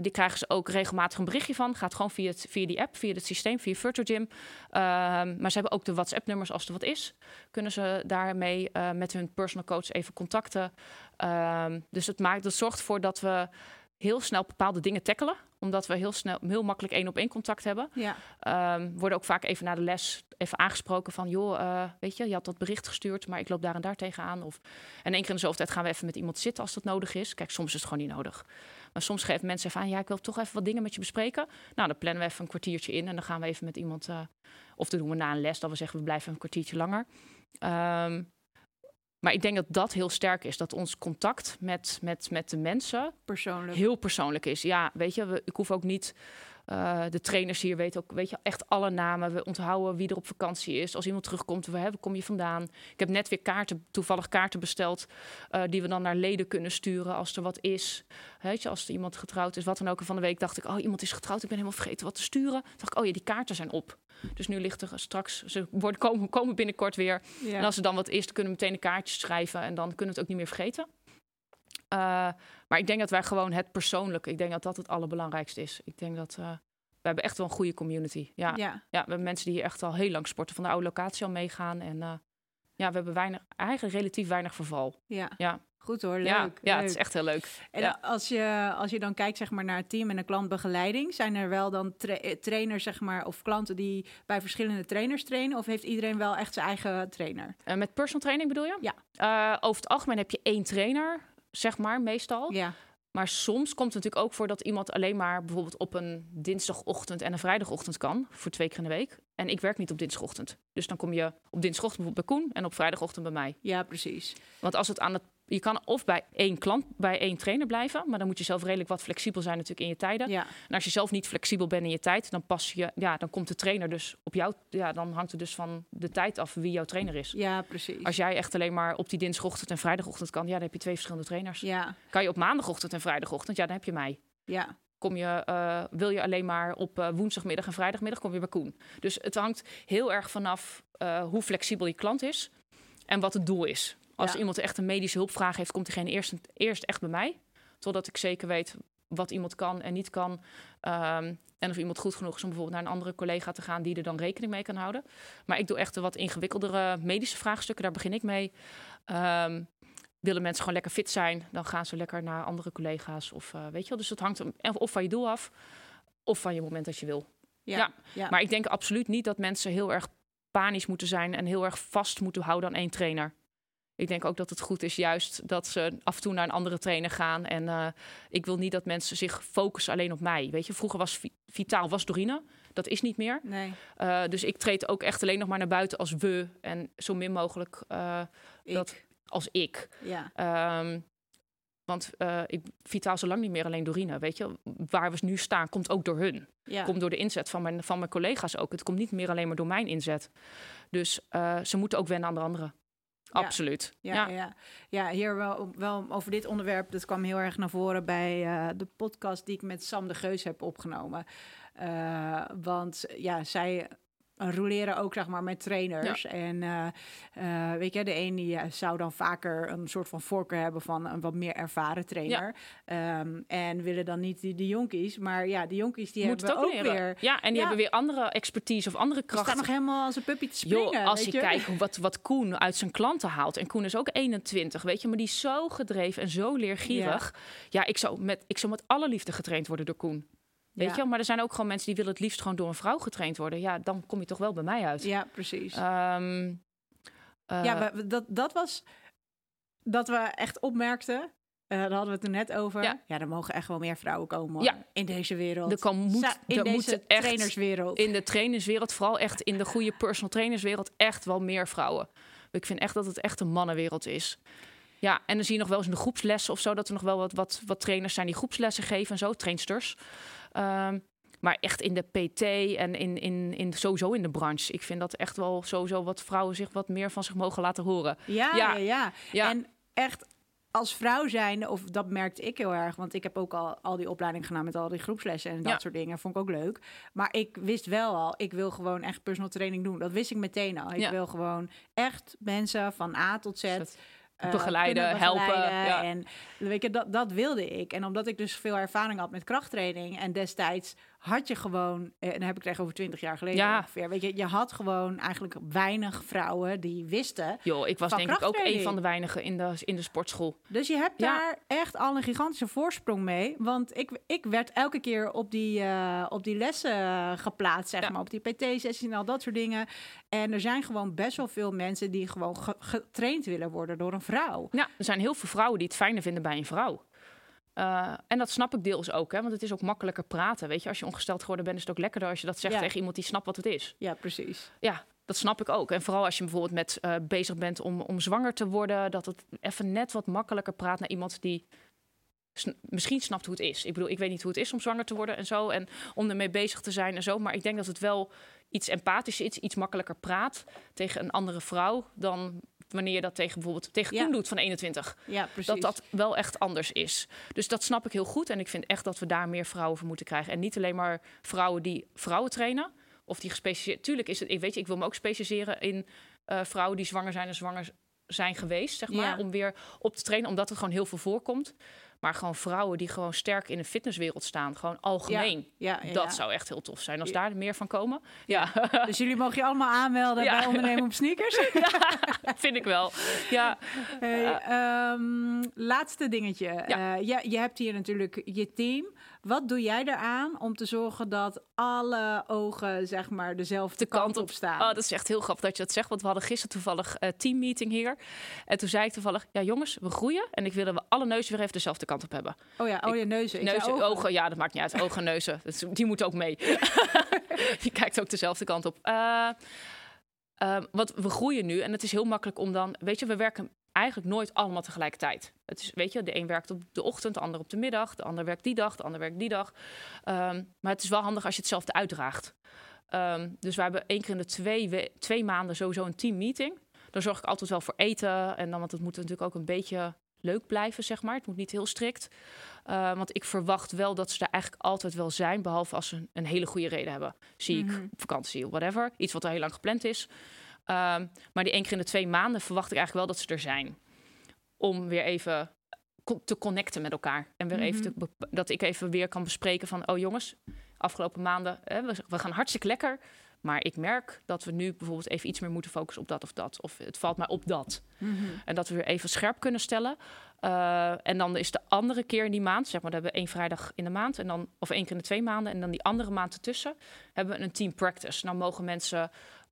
Die krijgen ze ook regelmatig een berichtje van. Gaat gewoon via, het, via die app, via het systeem, via Further Gym. Ehm, maar ze hebben ook de WhatsApp-nummers als er wat is. Kunnen ze daarmee met hun personal coach even contacten. Dus het, maakt, dat zorgt ervoor dat we heel snel bepaalde dingen tackelen. Omdat we heel, snel, heel makkelijk één op één contact hebben. Ja, Ehm, worden ook vaak even na de les even aangesproken van... joh, eh, weet je, je had dat bericht gestuurd, maar ik loop daar en daar tegenaan. Of, en één keer in de zoveel tijd gaan we even met iemand zitten als dat nodig is. Kijk, soms is het gewoon niet nodig. Maar soms geven mensen even aan, ja, ik wil toch even wat dingen met je bespreken. Nou, dan plannen we even een kwartiertje in en dan gaan we even met iemand... eh, of dat doen we na een les, dat we zeggen, we blijven een kwartiertje langer. Ehm, maar ik denk dat dat heel sterk is. Dat ons contact met, met, met de mensen persoonlijk. heel persoonlijk is. Ja, weet je, we, ik hoef ook niet Eh, de trainers hier weten ook weet je, echt alle namen. We onthouden wie er op vakantie is. Als iemand terugkomt, waar kom je vandaan? Ik heb net weer kaarten, toevallig kaarten besteld... Uh, die we dan naar leden kunnen sturen als er wat is. Weet je, als er iemand getrouwd is, wat dan ook. En van de week dacht ik, oh, iemand is getrouwd. Ik ben helemaal vergeten wat te sturen. Toen dacht ik, oh ja, die kaarten zijn op. Dus nu ligt er straks, ze worden, komen, komen binnenkort weer. Ja. En als er dan wat is, dan kunnen we meteen een kaartje schrijven. En dan kunnen we het ook niet meer vergeten. Uh, maar ik denk dat wij gewoon het persoonlijke, ik denk dat dat het allerbelangrijkste is. Ik denk dat uh, we hebben echt wel een goede community. Ja. ja. Ja. we hebben mensen die hier echt al heel lang sporten, van de oude locatie al meegaan. En uh, ja, we hebben weinig, eigenlijk relatief weinig verval. Ja. ja. Goed hoor, leuk. Ja, ja het is echt heel leuk. En ja. als, je, als je dan kijkt zeg maar, naar het team en de klantbegeleiding, zijn er wel dan tra trainers zeg maar, of klanten die bij verschillende trainers trainen? Of heeft iedereen wel echt zijn eigen trainer? Uh, met personal training bedoel je? Ja. Uh, over het algemeen heb je één trainer zeg maar, meestal. Ja. Maar soms komt het natuurlijk ook voor dat iemand alleen maar bijvoorbeeld op een dinsdagochtend en een vrijdagochtend kan, voor twee keer in de week. En ik werk niet op dinsdagochtend. Dus dan kom je op dinsdagochtend bijvoorbeeld bij Koen en op vrijdagochtend bij mij. Ja, precies. Want als het aan het je kan of bij één klant, bij één trainer blijven, maar dan moet je zelf redelijk wat flexibel zijn natuurlijk in je tijden. Ja. En als je zelf niet flexibel bent in je tijd, dan pas je, ja, dan komt de trainer dus op jou, ja, dan hangt het dus van de tijd af wie jouw trainer is. Ja, precies. Als jij echt alleen maar op die dinsdagochtend en vrijdagochtend kan, ja, dan heb je twee verschillende trainers. Ja. Kan je op maandagochtend en vrijdagochtend, ja, dan heb je mij. Ja. Kom je, uh, wil je alleen maar op uh, woensdagmiddag en vrijdagmiddag, kom je bij Koen. Dus het hangt heel erg vanaf uh, hoe flexibel je klant is en wat het doel is. Als Ja. iemand echt een medische hulpvraag heeft, komt diegene eerst, eerst echt bij mij. Totdat ik zeker weet wat iemand kan en niet kan. Ehm, en of iemand goed genoeg is om bijvoorbeeld naar een andere collega te gaan die er dan rekening mee kan houden. Maar ik doe echt de wat ingewikkeldere medische vraagstukken, daar begin ik mee. Ehm, willen mensen gewoon lekker fit zijn, dan gaan ze lekker naar andere collega's. Of eh, weet je wel, dus het hangt hem of van je doel af, of van je moment dat je wil. Ja. Ja, ja. Maar ik denk absoluut niet dat mensen heel erg panisch moeten zijn en heel erg vast moeten houden aan één trainer. Ik denk ook dat het goed is juist dat ze af en toe naar een andere trainer gaan. En uh, ik wil niet dat mensen zich focussen alleen op mij. Weet je, vroeger was vi Vitaal was Dorine. Dat is niet meer. Nee. Uh, dus ik treed ook echt alleen nog maar naar buiten als we. En zo min mogelijk uh, Ik. dat als ik. Ja. Um, want uh, ik, Vitaal is al lang niet meer alleen Dorine. Weet je, waar we nu staan, komt ook door hun. Ja. Komt door de inzet van mijn, van mijn collega's ook. Het komt niet meer alleen maar door mijn inzet. Dus uh, ze moeten ook wennen aan de anderen. Absoluut. Ja, ja. ja. ja hier wel, wel over dit onderwerp. Dat kwam heel erg naar voren bij uh, de podcast die ik met Sam de Geus heb opgenomen. Uh, want ja, zij roleren ook zeg maar met trainers. Ja. En uh, uh, weet je, de een die uh, zou dan vaker een soort van voorkeur hebben van een wat meer ervaren trainer. Ja. Um, en willen dan niet die, die jonkies. Maar ja, die jonkies die Moet hebben ook, ook weer... Ja, en die ja. hebben weer andere expertise of andere krachten. Die staan nog helemaal als een puppy te springen. Als je, je kijkt [LAUGHS] wat, wat Koen uit zijn klanten haalt. En Koen is ook 21, weet je. Maar die is zo gedreven en zo leergierig. Ja, ja ik, zou met, ik zou met alle liefde getraind worden door Koen. Weet ja. je, maar er zijn ook gewoon mensen die willen het liefst gewoon door een vrouw getraind worden. Ja, dan kom je toch wel bij mij uit. Ja, precies. Um, uh, ja, dat, dat was dat we echt opmerkten. Uh, daar hadden we het er net over. Ja. ja, er mogen echt wel meer vrouwen komen ja. in deze wereld. Er kan, moet, in er deze echt, trainerswereld. In de trainerswereld, vooral echt in de goede personal trainerswereld, echt wel meer vrouwen. Ik vind echt dat het echt een mannenwereld is. Ja, en dan zie je nog wel eens in de groepslessen of zo... dat er nog wel wat, wat, wat trainers zijn die groepslessen geven en zo, trainsters. Um, maar echt in de PT en in, in, in, sowieso in de branche. Ik vind dat echt wel sowieso wat vrouwen zich wat meer van zich mogen laten horen. Ja, ja, ja. ja. En echt als vrouw zijn, of dat merkte ik heel erg, want ik heb ook al, al die opleiding gedaan met al die groepslessen en dat Ja. soort dingen. Vond ik ook leuk. Maar ik wist wel al, ik wil gewoon echt personal training doen. Dat wist ik meteen al. Ik Ja. wil gewoon echt mensen van A tot Z. eh, begeleiden, helpen, ja. En weet je, dat, dat wilde ik. En omdat ik dus veel ervaring had met krachttraining en destijds had je gewoon, eh, en dan heb ik het echt over twintig jaar geleden Ja. ongeveer, weet je, je had gewoon eigenlijk weinig vrouwen die wisten. Joh, ik was denk ik ook een van de weinigen in de, in de sportschool. Dus je hebt Ja. daar echt al een gigantische voorsprong mee. Want ik, ik werd elke keer op die, eh, op die lessen eh, geplaatst, zeg Ja. maar. Op die PT-sessies en al dat soort dingen. En er zijn gewoon best wel veel mensen die gewoon ge- getraind willen worden door een vrouw. Ja, er zijn heel veel vrouwen die het fijner vinden bij een vrouw. Uh, en dat snap ik deels ook, hè, want het is ook makkelijker praten. Weet je, als je ongesteld geworden bent, is het ook lekkerder als je dat zegt Ja. tegen iemand die snapt wat het is. Ja, precies. Ja, dat snap ik ook. En vooral als je bijvoorbeeld met uh, bezig bent om, om zwanger te worden, dat het even net wat makkelijker praat naar iemand die sn- misschien snapt hoe het is. Ik bedoel, ik weet niet hoe het is om zwanger te worden en zo. En om ermee bezig te zijn en zo. Maar ik denk dat het wel iets empathischer is, iets makkelijker praat tegen een andere vrouw dan wanneer je dat tegen bijvoorbeeld tegen Ja. Koen doet van 21. Ja, precies. Dat dat wel echt anders is. Dus dat snap ik heel goed. En ik vind echt dat we daar meer vrouwen voor moeten krijgen. En niet alleen maar vrouwen die vrouwen trainen. Of die gespecialiseerd. Tuurlijk is het. Ik weet je, ik wil me ook specialiseren in eh, vrouwen die zwanger zijn en zwanger zijn geweest, zeg maar. Ja. Om weer op te trainen, omdat er gewoon heel veel voorkomt. Maar gewoon vrouwen die gewoon sterk in de fitnesswereld staan. Gewoon algemeen. ja, ja, Dat zou echt heel tof zijn als daar meer van komen. Ja, [LAUGHS] Dus jullie mogen je allemaal aanmelden bij Ondernemen op Sneakers. [LAUGHS] vind ik wel. Ja, Hey, ehm, laatste dingetje. Ja. Je, je hebt hier natuurlijk je team. Wat doe jij eraan om te zorgen dat alle ogen zeg maar dezelfde de kant op staan? Oh, dat is echt heel grappig dat je dat zegt. Want we hadden gisteren toevallig eh teammeeting hier. En toen zei ik toevallig, ja jongens, we groeien. En ik wil dat we alle neuzen weer even dezelfde kant op hebben. oh ja, oh je neuzen. Ik Neuzen, ogen. ogen. ja, dat maakt niet uit. [LAUGHS] Ogen en neuzen, dat die moeten ook mee. [LAUGHS] je kijkt ook dezelfde kant op. Eh, eh, want we groeien nu en het is heel makkelijk om dan... Weet je, we werken eigenlijk nooit allemaal tegelijkertijd. Het is, weet je, de een werkt op de ochtend, de ander op de middag. De ander werkt die dag, de ander werkt die dag. Ehm, maar het is wel handig als je hetzelfde uitdraagt. Ehm, dus we hebben één keer in de twee, we- twee maanden sowieso een teammeeting. Dan zorg ik altijd wel voor eten. En dan, want het moet natuurlijk ook een beetje leuk blijven, zeg maar. Het moet niet heel strikt. Uh, want ik verwacht wel dat ze er eigenlijk altijd wel zijn, behalve als ze een, een hele goede reden hebben. Ziek, Mhm. op vakantie, whatever. Iets wat al heel lang gepland is. Um, maar die één keer in de twee maanden verwacht ik eigenlijk wel dat ze er zijn. Om weer even co- te connecten met elkaar. En weer even te, be- dat ik even weer kan bespreken van... oh jongens, afgelopen maanden, hè, we, we gaan hartstikke lekker... Maar ik merk dat we nu bijvoorbeeld even iets meer moeten focussen op dat of dat. Of het valt mij op dat. Mhm. En dat we weer even scherp kunnen stellen. Uh, en dan is de andere keer in die maand, zeg maar, dan hebben we één vrijdag in de maand, en dan, of één keer in de twee maanden. En dan die andere maand ertussen hebben we een team practice. Nou mogen mensen,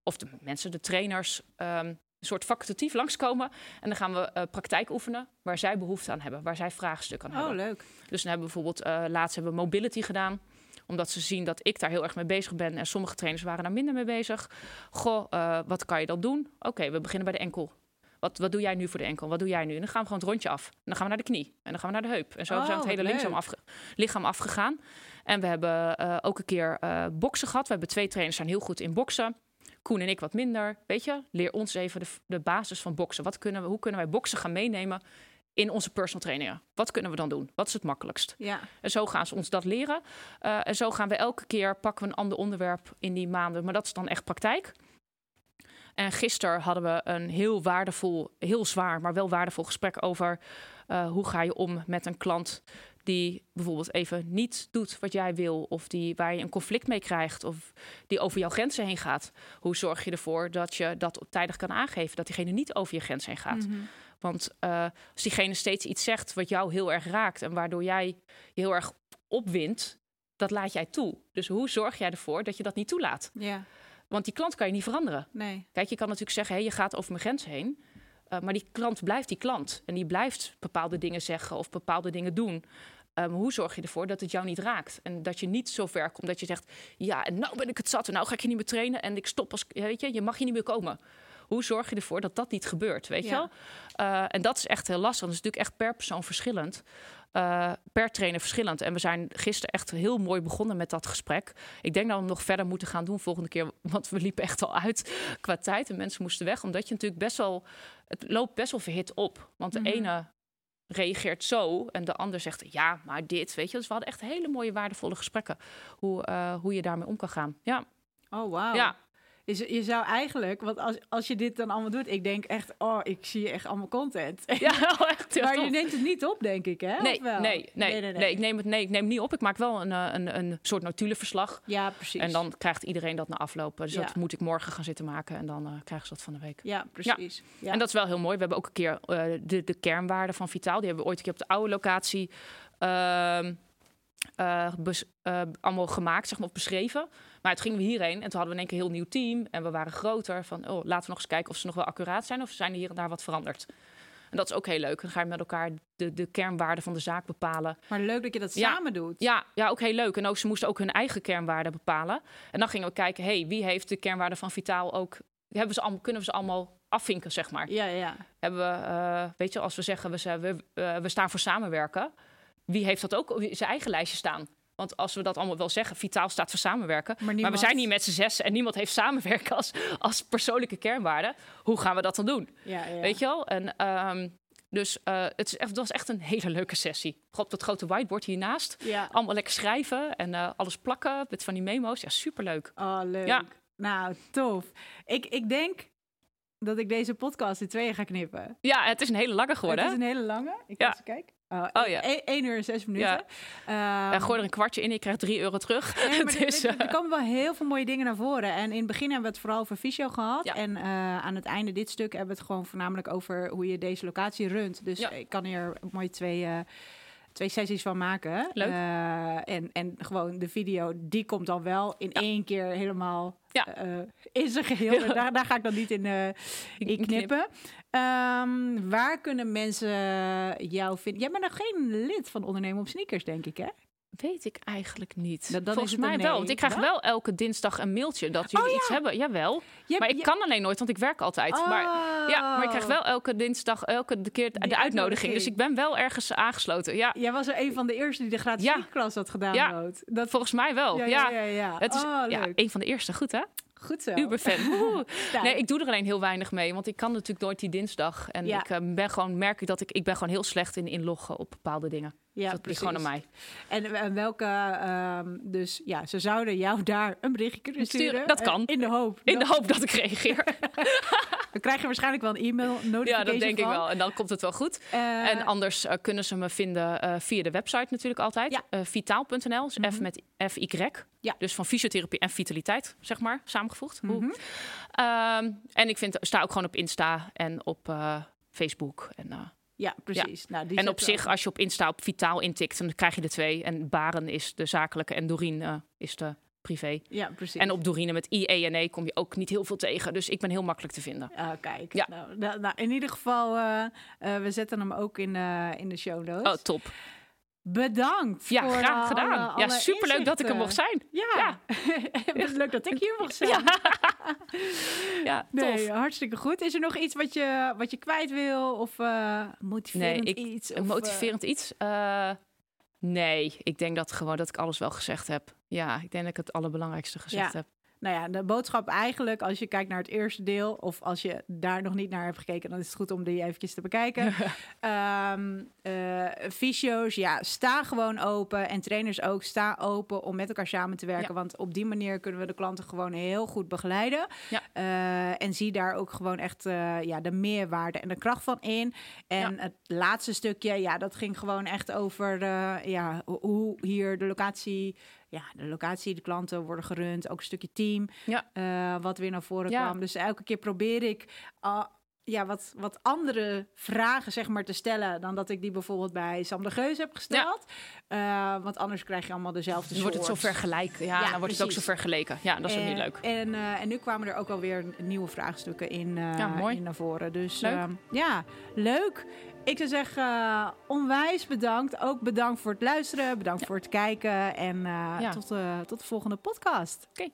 of de mensen, de trainers, um, een soort facultatief langskomen. En dan gaan we uh, praktijk oefenen waar zij behoefte aan hebben, waar zij vraagstukken aan oh, hebben. leuk. Dus dan hebben we bijvoorbeeld, uh, laatst hebben we mobility gedaan omdat ze zien dat ik daar heel erg mee bezig ben en sommige trainers waren daar minder mee bezig. Goh, uh, wat kan je dan doen? Oké, okay, we beginnen bij de enkel. Wat, wat doe jij nu voor de enkel? Wat doe jij nu? En dan gaan we gewoon het rondje af. En dan gaan we naar de knie. En dan gaan we naar de heup. En zo oh, zijn we het hele lichaam, afge lichaam afgegaan. En we hebben uh, ook een keer uh, boksen gehad. We hebben twee trainers zijn heel goed in boksen. Koen en ik wat minder. Weet je, leer ons even de, de basis van boksen. Wat kunnen we, hoe kunnen wij boksen gaan meenemen in onze personal trainingen. Wat kunnen we dan doen? Wat is het makkelijkst? Ja. En zo gaan ze ons dat leren. Uh, en zo gaan we elke keer pakken we een ander onderwerp in die maanden. Maar dat is dan echt praktijk. En gisteren hadden we een heel waardevol, heel zwaar, maar wel waardevol gesprek over uh, hoe ga je om met een klant die bijvoorbeeld even niet doet wat jij wil, of die waar je een conflict mee krijgt, of die over jouw grenzen heen gaat. Hoe zorg je ervoor dat je dat tijdig kan aangeven, dat diegene niet over je grens heen gaat? Mm -hmm. Want uh, als diegene steeds iets zegt wat jou heel erg raakt en waardoor jij je heel erg opwindt, dat laat jij toe. Dus hoe zorg jij ervoor dat je dat niet toelaat? Ja. Want die klant kan je niet veranderen. Nee. Kijk, je kan natuurlijk zeggen, hey, je gaat over mijn grens heen. Uh, maar die klant blijft die klant. En die blijft bepaalde dingen zeggen of bepaalde dingen doen. Um, hoe zorg je ervoor dat het jou niet raakt? En dat je niet zo ver komt dat je zegt... ja, en nou ben ik het zat en nou ga ik je niet meer trainen... en ik stop als... weet je, je mag je niet meer komen. Hoe zorg je ervoor dat dat niet gebeurt, weet je wel? Uh, en dat is echt heel lastig. Dat is natuurlijk echt per persoon verschillend. Uh, per trainer verschillend. En we zijn gisteren echt heel mooi begonnen met dat gesprek. Ik denk dat we hem nog verder moeten gaan doen volgende keer. Want we liepen echt al uit qua tijd. En mensen moesten weg. Omdat je natuurlijk best wel... Het loopt best wel verhit op. Want de Mhm. ene reageert zo en de ander zegt ja, maar dit, weet je. Dus we hadden echt hele mooie, waardevolle gesprekken. Hoe, uh, hoe je daarmee om kan gaan. Ja, Oh, wauw. ja. Je, je zou eigenlijk, want als, als je dit dan allemaal doet, ik denk echt, oh, ik zie echt allemaal content. ja [LAUGHS] echt maar je neemt het niet op, denk ik, hè? Nee, Of wel? nee, nee, nee, ik neem het nee, ik neem het niet op. Ik maak wel een, uh, een, een soort notulenverslag. Ja, precies. En dan krijgt iedereen dat na afloop. Dus Ja. dat moet ik morgen gaan zitten maken. En dan uh, krijgen ze dat van de week. Ja, precies. Ja. En dat is wel heel mooi. We hebben ook een keer uh, de, de kernwaarden van Vitaal. Die hebben we ooit een keer op de oude locatie uh, bes, uh, allemaal gemaakt, zeg maar, of beschreven. Maar het gingen we hierheen en toen hadden we in één keer een heel nieuw team. En we waren groter. Van, oh, laten we nog eens kijken of ze nog wel accuraat zijn. Of zijn er hier en daar wat veranderd. En dat is ook heel leuk. Dan ga je met elkaar de, de kernwaarden van de zaak bepalen. Maar leuk dat je dat Ja. samen doet. Ja, ja, ook heel leuk. En ook, ze moesten ook hun eigen kernwaarden bepalen. En dan gingen we kijken, hey, wie heeft de kernwaarden van Vitaal ook... Hebben ze allemaal, kunnen we ze allemaal afvinken, zeg maar. Ja, ja. Hebben we, uh, weet je, als we zeggen, we, we, we staan voor samenwerken... wie heeft dat ook op zijn eigen lijstje staan? Want als we dat allemaal wel zeggen, vitaal staat voor samenwerken. Maar, niemand- we zijn hier met z'n zes en niemand heeft samenwerken als, als persoonlijke kernwaarde. Hoe gaan we dat dan doen? Ja, ja. Weet je wel? En, ehm, dus eh, het, is echt, het was echt een hele leuke sessie. Op dat grote whiteboard hiernaast. Ja. Allemaal lekker schrijven en eh, alles plakken met van die memo's. Ja, superleuk. Oh, leuk. Ja. Nou, tof. Ik, ik denk dat ik deze podcast in tweeën ga knippen. Ja, het is een hele lange geworden. Het is een hele lange. Ik Ja. even kijken. Oh, Oh, ja. 1 uur en 6 minuten. Ja. Ja, gooi er een kwartje in, je krijgt 3 euro terug. Nee, maar [LAUGHS] er, er- eh, komen wel heel veel mooie dingen naar voren. En in het begin hebben we het vooral over fysio gehad. Ja. En eh, aan het einde dit stuk hebben we het gewoon voornamelijk over hoe je deze locatie runt. Dus Ja. ik kan hier mooi twee, eh, twee sessies van maken. Leuk. En, en gewoon de video, die komt dan wel in één keer helemaal Ja. in zijn geheel. [LAUGHS] Daar, daar ga ik dan niet in, in knippen. Ehm, waar kunnen mensen jou vinden? Jij bent nog geen lid van Ondernemen op Sneakers, denk ik, hè? Weet ik eigenlijk niet. Dan Volgens mij wel. Want ik krijg Wel? wel elke dinsdag een mailtje dat jullie Oh, iets hebben. Jawel. Je- Maar ik je- kan alleen nooit, want ik werk altijd. Maar, ja, maar ik krijg Oh. wel elke dinsdag, elke de keer de, uitnodiging. uitnodiging. Dus ik ben wel ergens aangesloten. Ja, Jij was er een van de eerste die de gratis Ja. had gedownload. Dat, volgens mij wel. ja, Ja, ja, ja, ja. Het is oh, ja, een van de eerste. Goed hè? Goed zo. Uberfan. [LAUGHS] Nee, ik doe er alleen heel weinig mee, want ik kan natuurlijk nooit die dinsdag. En Ja. ik eh, ben gewoon, merk ik dat ik, ik ben gewoon heel slecht in inloggen op bepaalde dingen. Ja, dat ligt gewoon aan mij. En, en welke, ehm, dus ja, ze zouden jou daar een berichtje kunnen Sturen, sturen. dat eh, kan. in de hoop. In de hoop dat ik reageer. [LAUGHS] Dan krijg je waarschijnlijk wel een e-mail notification ja, dat denk ik wel. En dan komt het wel goed. Eh, En anders eh, kunnen ze me vinden eh, via de website natuurlijk altijd. Ja. Eh, vitaal.nl, dus F met F-Y. Ja. Dus van fysiotherapie en vitaliteit, zeg maar, samengevoegd. Mhm. Ehm, en ik vind, sta ook gewoon op Insta en op eh, Facebook. En, eh, ja, precies. Nou, die en op zich, als je op Insta op Vitaal intikt, dan krijg je de twee. En Baren is de zakelijke en Doreen eh, is de privé. Ja, precies. En op Doreen met I-E en E kom je ook niet heel veel tegen. Dus ik ben heel makkelijk te vinden. Ah, kijk. Ja. Nou, nou, nou, in ieder geval, eh, eh, we zetten hem ook in, in de show notes. Oh, top. Bedankt. Ja, graag eh, gedaan. alle- ja, superleuk dat ik er mocht zijn. Ja, [LAUGHS] leuk dat ik hier mocht zijn. [LAUGHS] Ja, ja tof. Nee, hartstikke goed. Is er nog iets wat je, wat je kwijt wil? Of eh motiverend Nee, ik- iets? Of, motiverend iets? Eh, nee, ik denk dat gewoon dat ik alles wel gezegd heb. Ja, ik denk dat ik het allerbelangrijkste gezegd Ja. heb. Nou ja, de boodschap eigenlijk, als je kijkt naar het eerste deel... of als je daar nog niet naar hebt gekeken... dan is het goed om die eventjes te bekijken. [LAUGHS] Eh, fysio's, ja, sta gewoon open. En trainers ook, sta open om met elkaar samen te werken. Ja. Want op die manier kunnen we de klanten gewoon heel goed begeleiden. Ja. Eh, en zie daar ook gewoon echt eh, ja, de meerwaarde en de kracht van in. En het laatste stukje, ja, dat ging gewoon echt over ja, ho- hoe hier de locatie... Ja, de locatie, de klanten worden gerund. Ook een stukje team, Ja. eh, wat weer naar voren Ja. kwam. Dus elke keer probeer ik... ah, ja, wat, wat andere vragen zeg maar, te stellen dan dat ik die bijvoorbeeld bij Sam de Geus heb gesteld. Eh, want anders krijg je allemaal dezelfde Dan wordt het zo vergelijken. Ja, Ja, dan wordt het ook zo vergeleken. Ja, dat is ook niet leuk. En, eh, en nu kwamen er ook alweer nieuwe vraagstukken in, Ja, mooi. in naar voren. Dus Leuk. ehm, ja, leuk. Ik zou zeggen, eh, onwijs bedankt. Ook bedankt voor het luisteren, bedankt Ja. voor het kijken. En eh, Ja. tot, eh, tot de volgende podcast. Oké.